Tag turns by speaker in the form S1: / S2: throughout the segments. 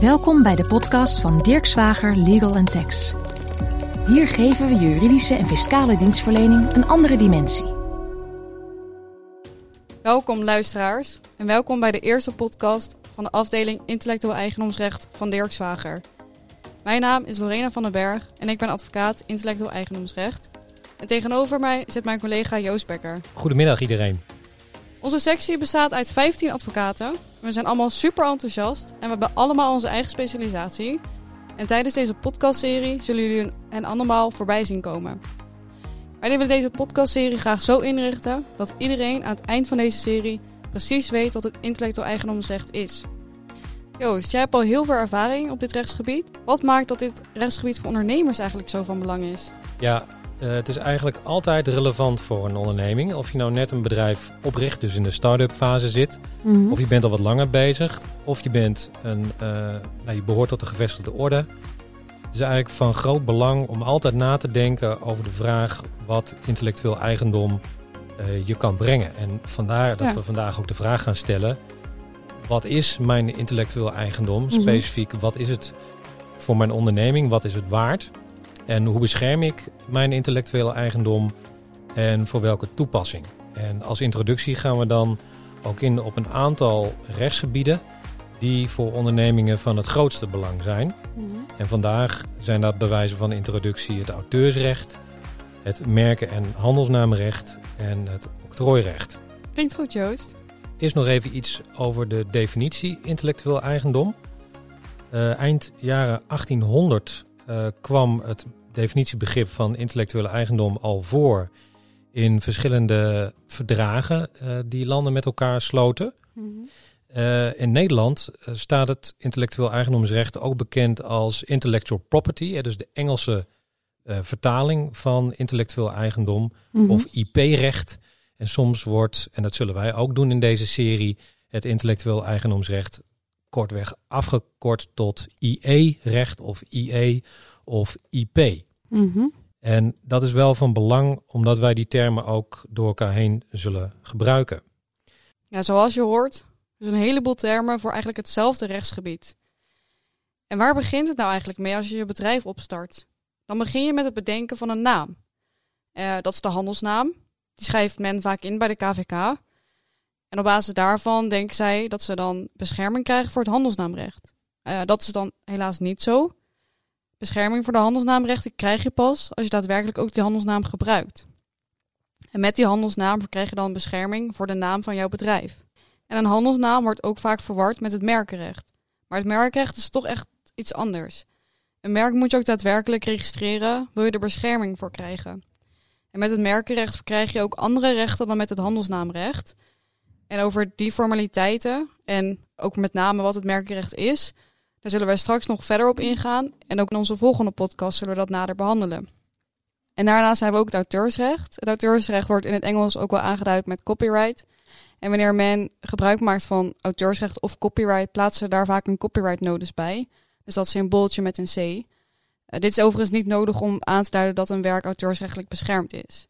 S1: Welkom bij de podcast van Dirk Zwager Legal Tax. Hier geven we juridische en fiscale dienstverlening een andere dimensie.
S2: Welkom luisteraars en welkom bij de eerste podcast van de afdeling Intellectueel Eigendomsrecht van Dirk Zwager. Mijn naam is Lorena van den Berg en ik ben advocaat Intellectueel Eigendomsrecht. En tegenover mij zit mijn collega Joost Becker.
S3: Goedemiddag iedereen.
S2: Onze sectie bestaat uit 15 advocaten. We zijn allemaal super enthousiast en we hebben allemaal onze eigen specialisatie. En tijdens deze podcastserie zullen jullie hen allemaal voorbij zien komen. Wij willen deze podcastserie graag zo inrichten dat iedereen aan het eind van deze serie precies weet wat het intellectueel eigendomsrecht is. Joost, jij hebt al heel veel ervaring op dit rechtsgebied. Wat maakt dat dit rechtsgebied voor ondernemers eigenlijk zo van belang is?
S3: Ja, uh, het is eigenlijk altijd relevant voor een onderneming. Of je nou net een bedrijf opricht, dus in de start-up fase zit. Mm -hmm. Of je bent al wat langer bezig. Of je, bent een, uh, nou, je behoort tot de gevestigde orde. Het is eigenlijk van groot belang om altijd na te denken over de vraag wat intellectueel eigendom uh, je kan brengen. En vandaar dat ja. we vandaag ook de vraag gaan stellen: wat is mijn intellectueel eigendom? Mm -hmm. Specifiek, wat is het voor mijn onderneming? Wat is het waard? En hoe bescherm ik mijn intellectuele eigendom en voor welke toepassing? En als introductie gaan we dan ook in op een aantal rechtsgebieden die voor ondernemingen van het grootste belang zijn. -hmm. En vandaag zijn dat bewijzen van introductie het auteursrecht, het merken- en handelsnaamrecht en het octrooirecht.
S2: Klinkt goed, Joost.
S3: Eerst nog even iets over de definitie intellectueel eigendom. Uh, eind jaren 1800 uh, kwam het definitiebegrip van intellectuele eigendom al voor in verschillende verdragen uh, die landen met elkaar sloten. Mm -hmm. uh, in Nederland uh, staat het intellectueel eigendomsrecht ook bekend als intellectual property, dus de Engelse vertaling van intellectueel eigendom mm -hmm. of IP-recht. En soms wordt, en dat zullen wij ook doen in deze serie, het intellectueel eigendomsrecht kortweg afgekort tot IE-recht of IE of IP. Mm -hmm. En dat is wel van belang omdat wij die termen ook door elkaar heen zullen gebruiken.
S2: Ja, zoals je hoort, dus een heleboel termen voor eigenlijk hetzelfde rechtsgebied. En waar begint het nou eigenlijk mee als je je bedrijf opstart? Dan begin je met het bedenken van een naam. Uh, dat is de handelsnaam. Die schrijft men vaak in bij de KVK. En op basis daarvan denken zij dat ze dan bescherming krijgen voor het handelsnaamrecht. Uh, dat is dan helaas niet zo. Bescherming voor de handelsnaamrechten krijg je pas als je daadwerkelijk ook die handelsnaam gebruikt. En met die handelsnaam krijg je dan bescherming voor de naam van jouw bedrijf. En een handelsnaam wordt ook vaak verward met het merkenrecht. Maar het merkenrecht is toch echt iets anders. Een merk moet je ook daadwerkelijk registreren, wil je er bescherming voor krijgen. En met het merkenrecht verkrijg je ook andere rechten dan met het handelsnaamrecht. En over die formaliteiten en ook met name wat het merkenrecht is, daar zullen wij straks nog verder op ingaan. En ook in onze volgende podcast zullen we dat nader behandelen. En daarnaast hebben we ook het auteursrecht. Het auteursrecht wordt in het Engels ook wel aangeduid met copyright. En wanneer men gebruik maakt van auteursrecht of copyright, plaatsen ze daar vaak een copyright notice bij. Dus dat symbooltje met een C. Uh, dit is overigens niet nodig om aan te duiden dat een werk auteursrechtelijk beschermd is.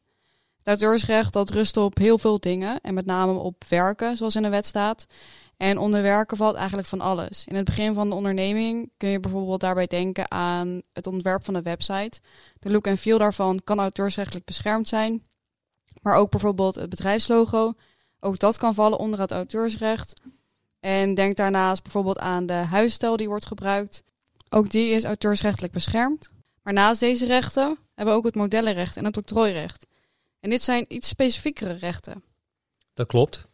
S2: Het auteursrecht dat rust op heel veel dingen en met name op werken, zoals in de wet staat. En onder werken valt eigenlijk van alles. In het begin van de onderneming kun je bijvoorbeeld daarbij denken aan het ontwerp van de website. De look en feel daarvan kan auteursrechtelijk beschermd zijn. Maar ook bijvoorbeeld het bedrijfslogo. Ook dat kan vallen onder het auteursrecht. En denk daarnaast bijvoorbeeld aan de huisstijl die wordt gebruikt. Ook die is auteursrechtelijk beschermd. Maar naast deze rechten hebben we ook het modellenrecht en het octrooirecht. En dit zijn iets specifiekere rechten.
S3: Dat klopt.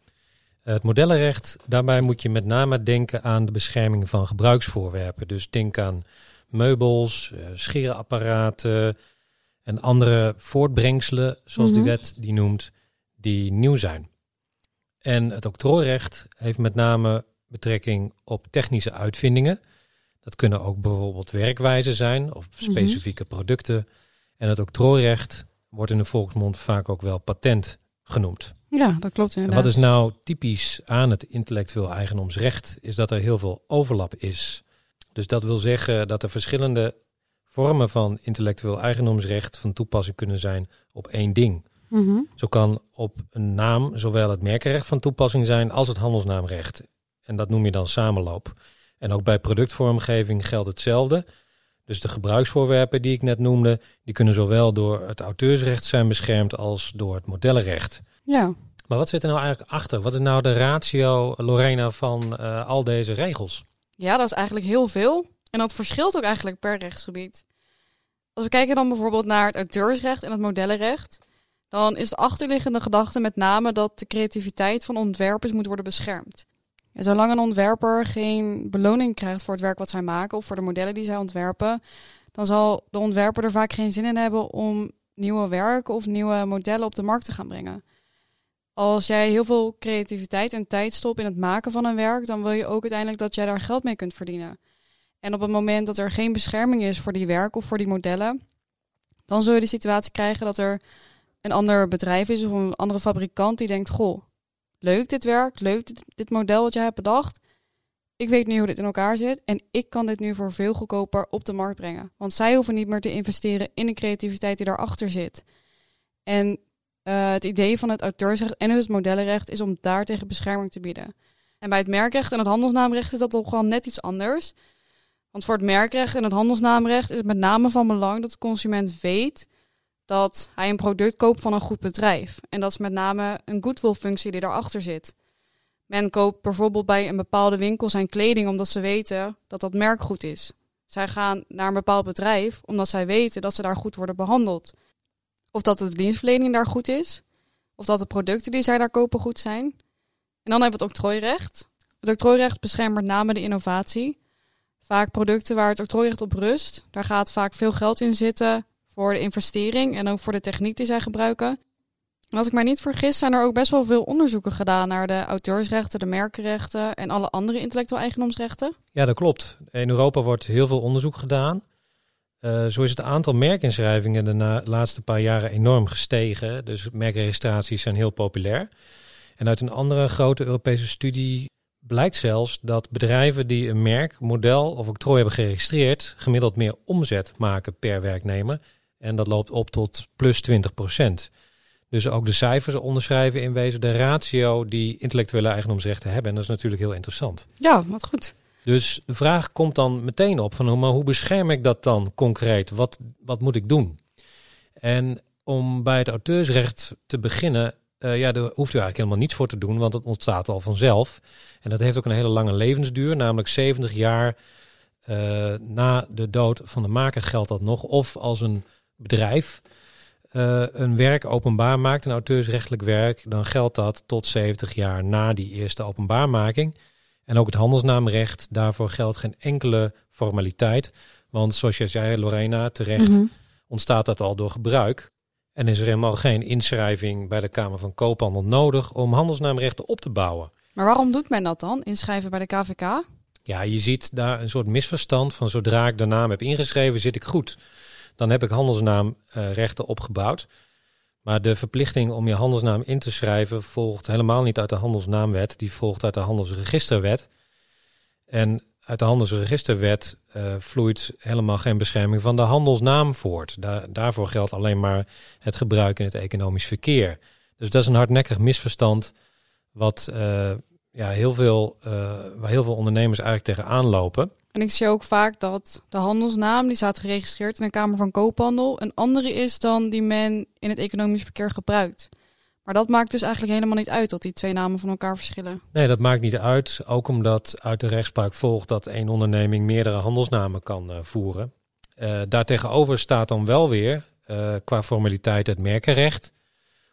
S3: Het modellenrecht, daarbij moet je met name denken aan de bescherming van gebruiksvoorwerpen. Dus denk aan meubels, eh, scheerapparaten en andere voortbrengselen, zoals mm -hmm. die wet die noemt, die nieuw zijn. En het octrooirecht heeft met name betrekking op technische uitvindingen. Dat kunnen ook bijvoorbeeld werkwijzen zijn of specifieke mm -hmm. producten. En het octrooirecht wordt in de volksmond vaak ook wel patent genoemd.
S2: Ja, dat klopt inderdaad.
S3: En wat is nou typisch aan het intellectueel eigendomsrecht? Is dat er heel veel overlap is. Dus dat wil zeggen dat er verschillende vormen van intellectueel eigendomsrecht van toepassing kunnen zijn op één ding. Mm -hmm. Zo kan op een naam zowel het merkenrecht van toepassing zijn als het handelsnaamrecht. En dat noem je dan samenloop. En ook bij productvormgeving geldt hetzelfde. Dus de gebruiksvoorwerpen die ik net noemde, die kunnen zowel door het auteursrecht zijn beschermd als door het modellenrecht.
S2: Ja.
S3: Maar wat zit er nou eigenlijk achter? Wat is nou de ratio, Lorena, van uh, al deze regels?
S2: Ja, dat is eigenlijk heel veel. En dat verschilt ook eigenlijk per rechtsgebied. Als we kijken dan bijvoorbeeld naar het auteursrecht en het modellenrecht, dan is de achterliggende gedachte met name dat de creativiteit van ontwerpers moet worden beschermd. En zolang een ontwerper geen beloning krijgt voor het werk wat zij maken of voor de modellen die zij ontwerpen, dan zal de ontwerper er vaak geen zin in hebben om nieuwe werken of nieuwe modellen op de markt te gaan brengen. Als jij heel veel creativiteit en tijd stopt in het maken van een werk, dan wil je ook uiteindelijk dat jij daar geld mee kunt verdienen. En op het moment dat er geen bescherming is voor die werken of voor die modellen, dan zul je de situatie krijgen dat er een ander bedrijf is of een andere fabrikant die denkt: Goh, leuk dit werk, leuk dit, dit model wat jij hebt bedacht. Ik weet nu hoe dit in elkaar zit en ik kan dit nu voor veel goedkoper op de markt brengen. Want zij hoeven niet meer te investeren in de creativiteit die daarachter zit. En uh, het idee van het auteursrecht en het modellenrecht is om daar tegen bescherming te bieden. En bij het merkrecht en het handelsnaamrecht is dat toch wel net iets anders. Want voor het merkrecht en het handelsnaamrecht is het met name van belang dat de consument weet dat hij een product koopt van een goed bedrijf. En dat is met name een goodwill-functie die daarachter zit. Men koopt bijvoorbeeld bij een bepaalde winkel zijn kleding omdat ze weten dat dat merk goed is. Zij gaan naar een bepaald bedrijf omdat zij weten dat ze daar goed worden behandeld. Of dat de dienstverlening daar goed is. Of dat de producten die zij daar kopen goed zijn. En dan hebben we het octrooirecht. Het octrooirecht beschermt met name de innovatie. Vaak producten waar het octrooirecht op rust. Daar gaat vaak veel geld in zitten voor de investering en ook voor de techniek die zij gebruiken. En als ik mij niet vergis, zijn er ook best wel veel onderzoeken gedaan naar de auteursrechten, de merkenrechten en alle andere intellectueel eigendomsrechten.
S3: Ja, dat klopt. In Europa wordt heel veel onderzoek gedaan. Uh, zo is het aantal merkinschrijvingen de laatste paar jaren enorm gestegen. Dus merkregistraties zijn heel populair. En uit een andere grote Europese studie blijkt zelfs dat bedrijven die een merk, model of octrooi hebben geregistreerd, gemiddeld meer omzet maken per werknemer. En dat loopt op tot plus 20 procent. Dus ook de cijfers onderschrijven in wezen de ratio die intellectuele eigendomsrechten hebben. En dat is natuurlijk heel interessant.
S2: Ja, wat goed.
S3: Dus de vraag komt dan meteen op van maar hoe bescherm ik dat dan concreet? Wat, wat moet ik doen? En om bij het auteursrecht te beginnen, uh, ja, daar hoeft u eigenlijk helemaal niets voor te doen, want het ontstaat al vanzelf. En dat heeft ook een hele lange levensduur, namelijk 70 jaar uh, na de dood van de maker geldt dat nog. Of als een bedrijf uh, een werk openbaar maakt, een auteursrechtelijk werk, dan geldt dat tot 70 jaar na die eerste openbaarmaking. En ook het handelsnaamrecht, daarvoor geldt geen enkele formaliteit. Want zoals je zei, Lorena, terecht mhm. ontstaat dat al door gebruik. En is er helemaal geen inschrijving bij de Kamer van Koophandel nodig om handelsnaamrechten op te bouwen.
S2: Maar waarom doet men dat dan, inschrijven bij de KVK?
S3: Ja, je ziet daar een soort misverstand van zodra ik de naam heb ingeschreven, zit ik goed. Dan heb ik handelsnaamrechten opgebouwd. Maar de verplichting om je handelsnaam in te schrijven volgt helemaal niet uit de handelsnaamwet. Die volgt uit de handelsregisterwet. En uit de handelsregisterwet uh, vloeit helemaal geen bescherming van de handelsnaam voort. daarvoor geldt alleen maar het gebruik in het economisch verkeer. Dus dat is een hardnekkig misverstand wat uh, ja, heel veel, uh, waar heel veel ondernemers eigenlijk tegenaan lopen.
S2: En ik zie ook vaak dat de handelsnaam, die staat geregistreerd in de Kamer van Koophandel, een andere is dan die men in het economisch verkeer gebruikt. Maar dat maakt dus eigenlijk helemaal niet uit dat die twee namen van elkaar verschillen.
S3: Nee, dat maakt niet uit. Ook omdat uit de rechtspraak volgt dat één onderneming meerdere handelsnamen kan uh, voeren. Uh, daartegenover staat dan wel weer uh, qua formaliteit het merkenrecht.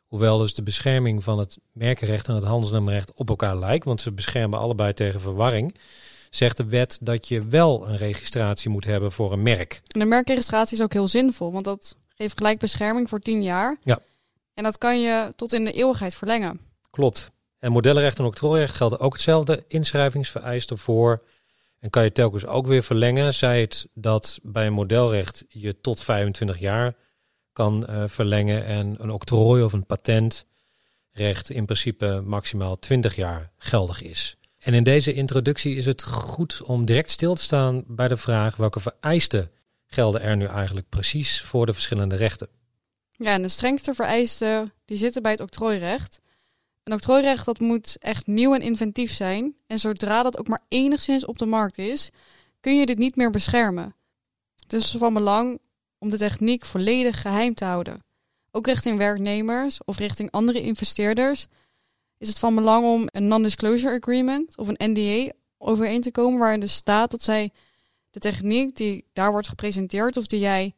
S3: Hoewel dus de bescherming van het merkenrecht en het handelsnaamrecht op elkaar lijkt, want ze beschermen allebei tegen verwarring zegt de wet dat je wel een registratie moet hebben voor een merk.
S2: En de merkregistratie is ook heel zinvol, want dat geeft gelijk bescherming voor 10 jaar.
S3: Ja.
S2: En dat kan je tot in de eeuwigheid verlengen.
S3: Klopt. En modellenrecht en octrooirecht gelden ook hetzelfde inschrijvingsvereisten voor. En kan je telkens ook weer verlengen. Zij het dat bij een modelrecht je tot 25 jaar kan uh, verlengen. En een octrooi of een patentrecht in principe maximaal 20 jaar geldig is. En in deze introductie is het goed om direct stil te staan bij de vraag welke vereisten gelden er nu eigenlijk precies voor de verschillende rechten.
S2: Ja, en de strengste vereisten die zitten bij het octrooirecht. Een octrooirecht dat moet echt nieuw en inventief zijn. En zodra dat ook maar enigszins op de markt is, kun je dit niet meer beschermen. Het is van belang om de techniek volledig geheim te houden. Ook richting werknemers of richting andere investeerders is het van belang om een non-disclosure agreement of een NDA overeen te komen waarin er staat dat zij de techniek die daar wordt gepresenteerd of die jij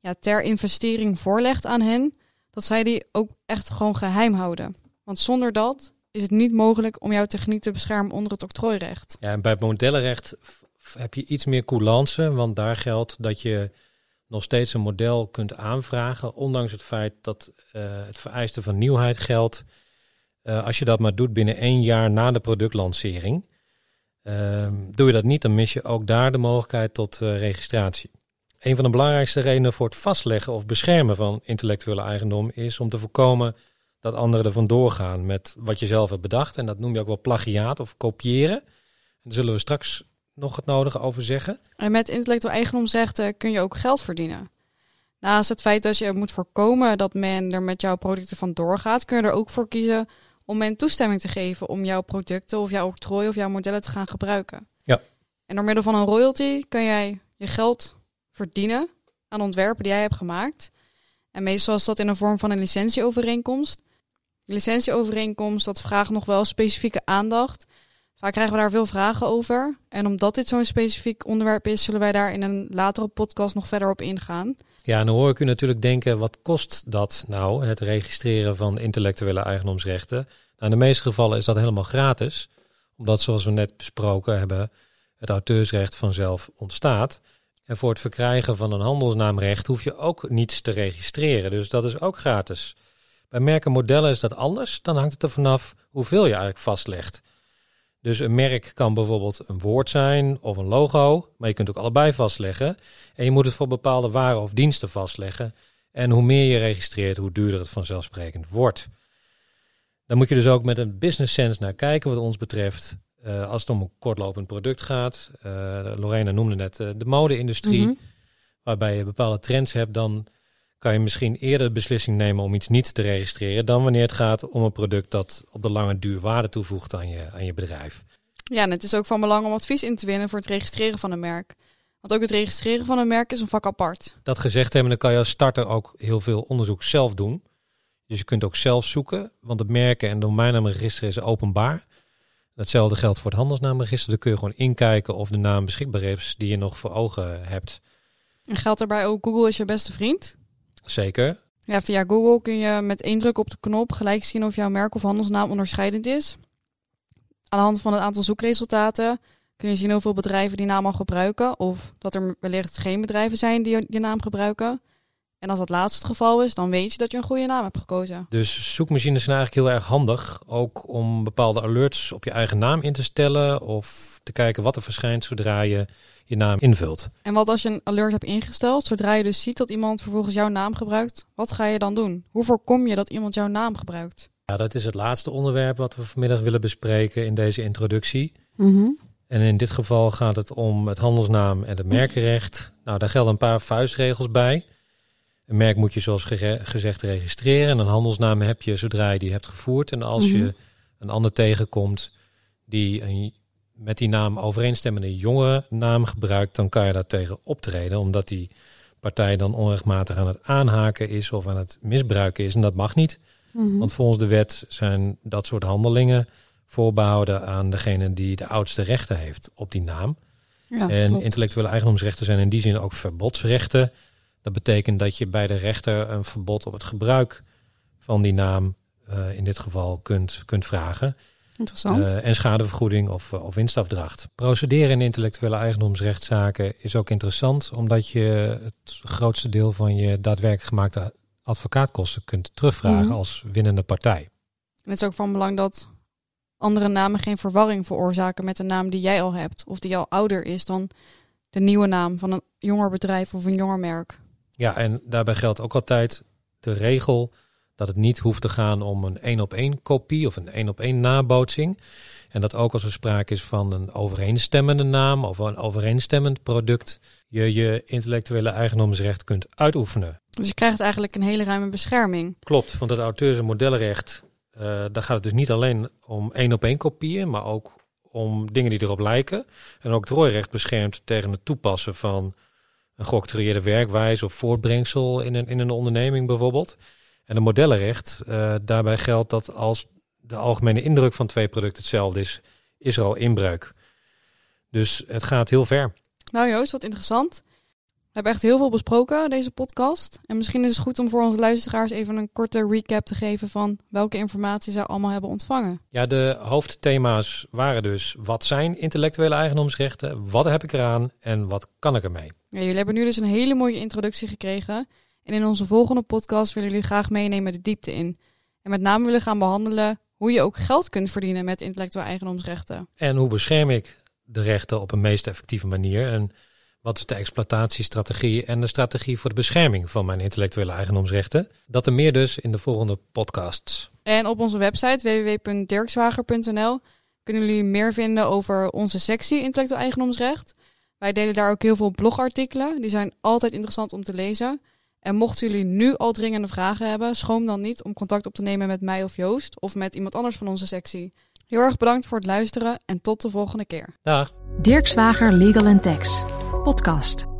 S2: ja, ter investering voorlegt aan hen, dat zij die ook echt gewoon geheim houden. Want zonder dat is het niet mogelijk om jouw techniek te beschermen onder het octrooirecht.
S3: Ja, en bij het modellenrecht heb je iets meer coulance, want daar geldt dat je nog steeds een model kunt aanvragen, ondanks het feit dat uh, het vereiste van nieuwheid geldt. Uh, als je dat maar doet binnen één jaar na de productlancering, uh, doe je dat niet, dan mis je ook daar de mogelijkheid tot uh, registratie. Een van de belangrijkste redenen voor het vastleggen of beschermen van intellectuele eigendom is om te voorkomen dat anderen er vandoor gaan met wat je zelf hebt bedacht. En dat noem je ook wel plagiaat of kopiëren. En daar zullen we straks nog het nodige over zeggen.
S2: En met intellectueel eigendomsrechten kun je ook geld verdienen. Naast het feit dat je moet voorkomen dat men er met jouw producten van doorgaat, kun je er ook voor kiezen om men toestemming te geven om jouw producten of jouw octrooi of jouw modellen te gaan gebruiken.
S3: Ja.
S2: En door middel van een royalty kun jij je geld verdienen aan ontwerpen die jij hebt gemaakt. En meestal is dat in de vorm van een licentieovereenkomst. De licentieovereenkomst, dat vraagt nog wel specifieke aandacht. Vaak krijgen we daar veel vragen over. En omdat dit zo'n specifiek onderwerp is, zullen wij daar in een latere podcast nog verder op ingaan.
S3: Ja, dan hoor ik u natuurlijk denken, wat kost dat nou, het registreren van intellectuele eigendomsrechten? Nou, in de meeste gevallen is dat helemaal gratis, omdat zoals we net besproken hebben, het auteursrecht vanzelf ontstaat. En voor het verkrijgen van een handelsnaamrecht hoef je ook niets te registreren, dus dat is ook gratis. Bij merken modellen is dat anders, dan hangt het er vanaf hoeveel je eigenlijk vastlegt. Dus een merk kan bijvoorbeeld een woord zijn of een logo, maar je kunt ook allebei vastleggen. En je moet het voor bepaalde waren of diensten vastleggen. En hoe meer je registreert, hoe duurder het vanzelfsprekend wordt. Dan moet je dus ook met een business sense naar kijken wat ons betreft. Uh, als het om een kortlopend product gaat. Uh, Lorena noemde net uh, de mode-industrie. Mm -hmm. Waarbij je bepaalde trends hebt, dan kan je misschien eerder de beslissing nemen om iets niet te registreren dan wanneer het gaat om een product dat op de lange duur waarde toevoegt aan je, aan je bedrijf.
S2: Ja, en het is ook van belang om advies in te winnen voor het registreren van een merk. Want ook het registreren van een merk is een vak apart.
S3: Dat gezegd hebben, dan kan je als starter ook heel veel onderzoek zelf doen. Dus je kunt ook zelf zoeken, want het merken en domeinnaamregister is openbaar. Hetzelfde geldt voor het handelsnaamregister. Daar kun je gewoon inkijken of de naam beschikbaar is die je nog voor ogen hebt.
S2: En geldt daarbij ook Google is je beste vriend?
S3: Zeker.
S2: Ja, via Google kun je met één druk op de knop gelijk zien of jouw merk of handelsnaam onderscheidend is. Aan de hand van het aantal zoekresultaten kun je zien hoeveel bedrijven die naam al gebruiken of dat er wellicht geen bedrijven zijn die je naam gebruiken. En als dat laatste het geval is, dan weet je dat je een goede naam hebt gekozen.
S3: Dus zoekmachines zijn eigenlijk heel erg handig, ook om bepaalde alerts op je eigen naam in te stellen of te kijken wat er verschijnt zodra je je naam invult.
S2: En wat als je een alert hebt ingesteld, zodra je dus ziet dat iemand vervolgens jouw naam gebruikt, wat ga je dan doen? Hoe voorkom je dat iemand jouw naam gebruikt?
S3: Ja, dat is het laatste onderwerp wat we vanmiddag willen bespreken in deze introductie.
S2: Mm
S3: En in dit geval gaat het om het handelsnaam en het merkenrecht. Nou, daar gelden een paar vuistregels bij. Een merk moet je zoals gezegd registreren. En een handelsnaam heb je zodra je die hebt gevoerd. En als je
S2: Mhm.
S3: een ander tegenkomt die een, met die naam overeenstemmende jongere naam gebruikt, dan kan je daar tegen optreden. Omdat die partij dan onrechtmatig aan het aanhaken is of aan het misbruiken is. En dat mag niet.
S2: Mhm.
S3: Want volgens de wet zijn dat soort handelingen voorbehouden aan degene die de oudste rechten heeft op die naam.
S2: Ja,
S3: en
S2: klopt.
S3: intellectuele eigendomsrechten zijn in die zin ook verbodsrechten. Dat betekent dat je bij de rechter een verbod op het gebruik van die naam eh, in dit geval kunt, kunt vragen.
S2: Interessant.
S3: Eh, en schadevergoeding of, eh, of winstafdracht. Procederen in intellectuele eigendomsrechtszaken is ook interessant, omdat je het grootste deel van je daadwerkelijk gemaakte advocaatkosten kunt terugvragen
S2: Mhm.
S3: als winnende partij.
S2: En het is ook van belang dat andere namen geen verwarring veroorzaken met de naam die jij al hebt. Of die al ouder is dan de nieuwe naam van een jonger bedrijf of een jonger merk.
S3: Ja, en daarbij geldt ook altijd de regel dat het niet hoeft te gaan om een één op één kopie of een één op één nabootsing. En dat ook als er sprake is van een overeenstemmende naam of een overeenstemmend product, je je intellectuele eigendomsrecht kunt uitoefenen.
S2: Dus je krijgt eigenlijk een hele ruime bescherming.
S3: Klopt, want het auteurs- en modellenrecht uh, daar gaat het dus niet alleen om één op één kopieën, maar ook om dingen die erop lijken. En ook het rooirecht beschermt tegen het toepassen van een geoctrooieerde werkwijze of voortbrengsel in een, in een onderneming bijvoorbeeld. En een modellenrecht, uh, daarbij geldt dat als de algemene indruk van twee producten hetzelfde is, is er al inbreuk. Dus het gaat heel ver.
S2: Nou Joost, wat interessant. We hebben echt heel veel besproken, deze podcast. En misschien is het goed om voor onze luisteraars even een korte recap te geven van welke informatie zij allemaal hebben ontvangen.
S3: Ja, de hoofdthema's waren dus wat zijn intellectuele eigendomsrechten, wat heb ik eraan en wat kan ik ermee.
S2: Ja, jullie hebben nu dus een hele mooie introductie gekregen. En in onze volgende podcast willen jullie graag meenemen de diepte in. En met name willen gaan behandelen hoe je ook geld kunt verdienen met intellectuele eigendomsrechten.
S3: En hoe bescherm ik de rechten op een meest effectieve manier? En wat is de exploitatiestrategie en de strategie voor de bescherming van mijn intellectuele eigendomsrechten? Dat en meer dus in de volgende podcasts.
S2: En op onze website www.dirkswager.nl kunnen jullie meer vinden over onze sectie intellectueel eigendomsrecht. Wij delen daar ook heel veel blogartikelen. Die zijn altijd interessant om te lezen. En mochten jullie nu al dringende vragen hebben, schroom dan niet om contact op te nemen met mij of Joost of met iemand anders van onze sectie. Heel erg bedankt voor het luisteren en tot de volgende keer.
S3: Dag.
S1: Dirk Zwager Legal Tax podcast.